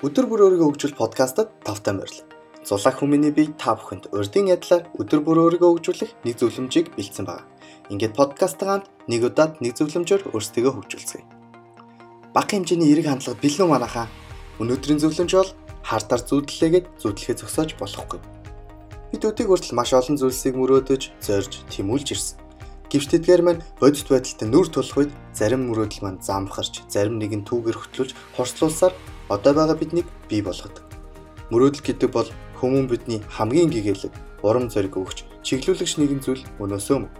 Өдөр бүр өөрийгөө хөгжүүл подкастад тавтай морил. Зулаах хүмүүний бие та бүхэнд урдын ядлаар өдөр бүр өөрийгөө хөгжүүлэх нэг зөвлөмжийг бэлдсэн байна. Ингээд подкастыгаанд нэг удаад нэг зөвлөмжөөр өөрсдөө хөгжүүлцгээе. Бага хэмжээний эерэг хандлага бэлэн манахаа. Өнөөдрийн зөвлөмж бол хартаар зүүдлээгээд зүүдлэхээ зогсоож болохгүй. Бид өдийг хүртэл маш олон зүйлсийг мөрөөдөж, зорж, тэмүүлж ирсэн. Гэвч тэдгээр маань бодит байдалтай нүр тулах үед зарим мөрөөдөл маань замхарч, зарим нэг нь түүгээр хөтлүүлж хорслуулсаар одоо байгаа биднийг бий болгодог. Мөрөөдөл гэдэг бол хүмүүн бидний хамгийн гэгээлэг урам зориг өгч чиглүүлэгч нэгэн зүйл өнөөсөө мөн.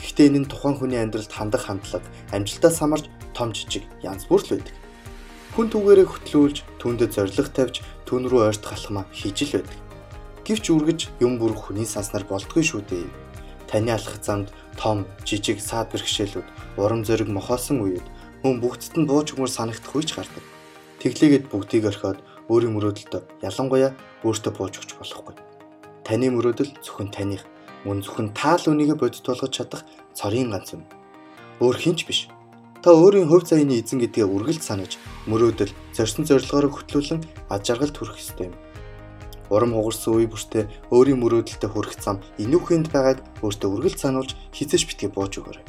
Гэхдээ энэ нь тухайн хүний амьдралд хандах хандлага, амжилтаас хамаарч том жижиг янз бүр л байдаг. Хүн түүгээрээ хөтлүүлж, түндэд зориг тавьж, түн рүү ойртох алхмаа хийж л байдаг. Гэвч үргэж юм бүрх хүний санснаар болдгүй шүү дээ. Таны алхах замд том, жижиг саад бэрхшээлүүд, урам зориг мохоосон үед мөн бүгдд нь бууж өгмөр санагдах үеч гардаг. Тэглээгээд бүгдийг орхиод өөрийн мөрөөдөлтөд ялангуяа өөртөө бууж өгч болохгүй. Таны мөрөөдөл зөвхөн таних, мөн зөвхөн таал үнийг бодит болгож чадах цорын ганц юм. Өөр хинч биш. Та өөрийн хувь заяаны эзэн гэдгээ үргэлж санаж, мөрөөдөл, зорьсон зорилгоороо хөтлүүлэн аж аргал төрөх ёстой юм. Урам хугарсан үе бүртээ өөрийн мөрөөдөлтөд хүрэх зам энүүхэнд байгааг өөртөө үргэлж сануулж хизээш битгий бууж өгөөрэй.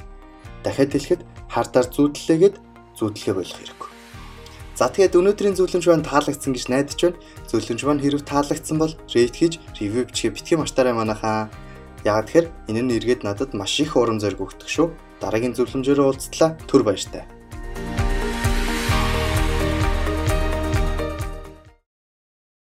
Дахиад хэлэхэд хардаар зүүдлээгээд зүүдлэхэ болох хэрэггүй. За тэгээд өнөөдрийн зөвлөмж маань таалагдсан гэж найдаж байна. Зөвлөмж маань хэрэг таалагдсан бол рейт хийж ревю бичгээ битгий маштаарай манайхаа. Яагаад тэгэхээр энэ нь эргээд надад маш их урам зориг өгдөг шүү. Дараагийн зөвлөмжөөр уулзтлаа. Түр баяртай.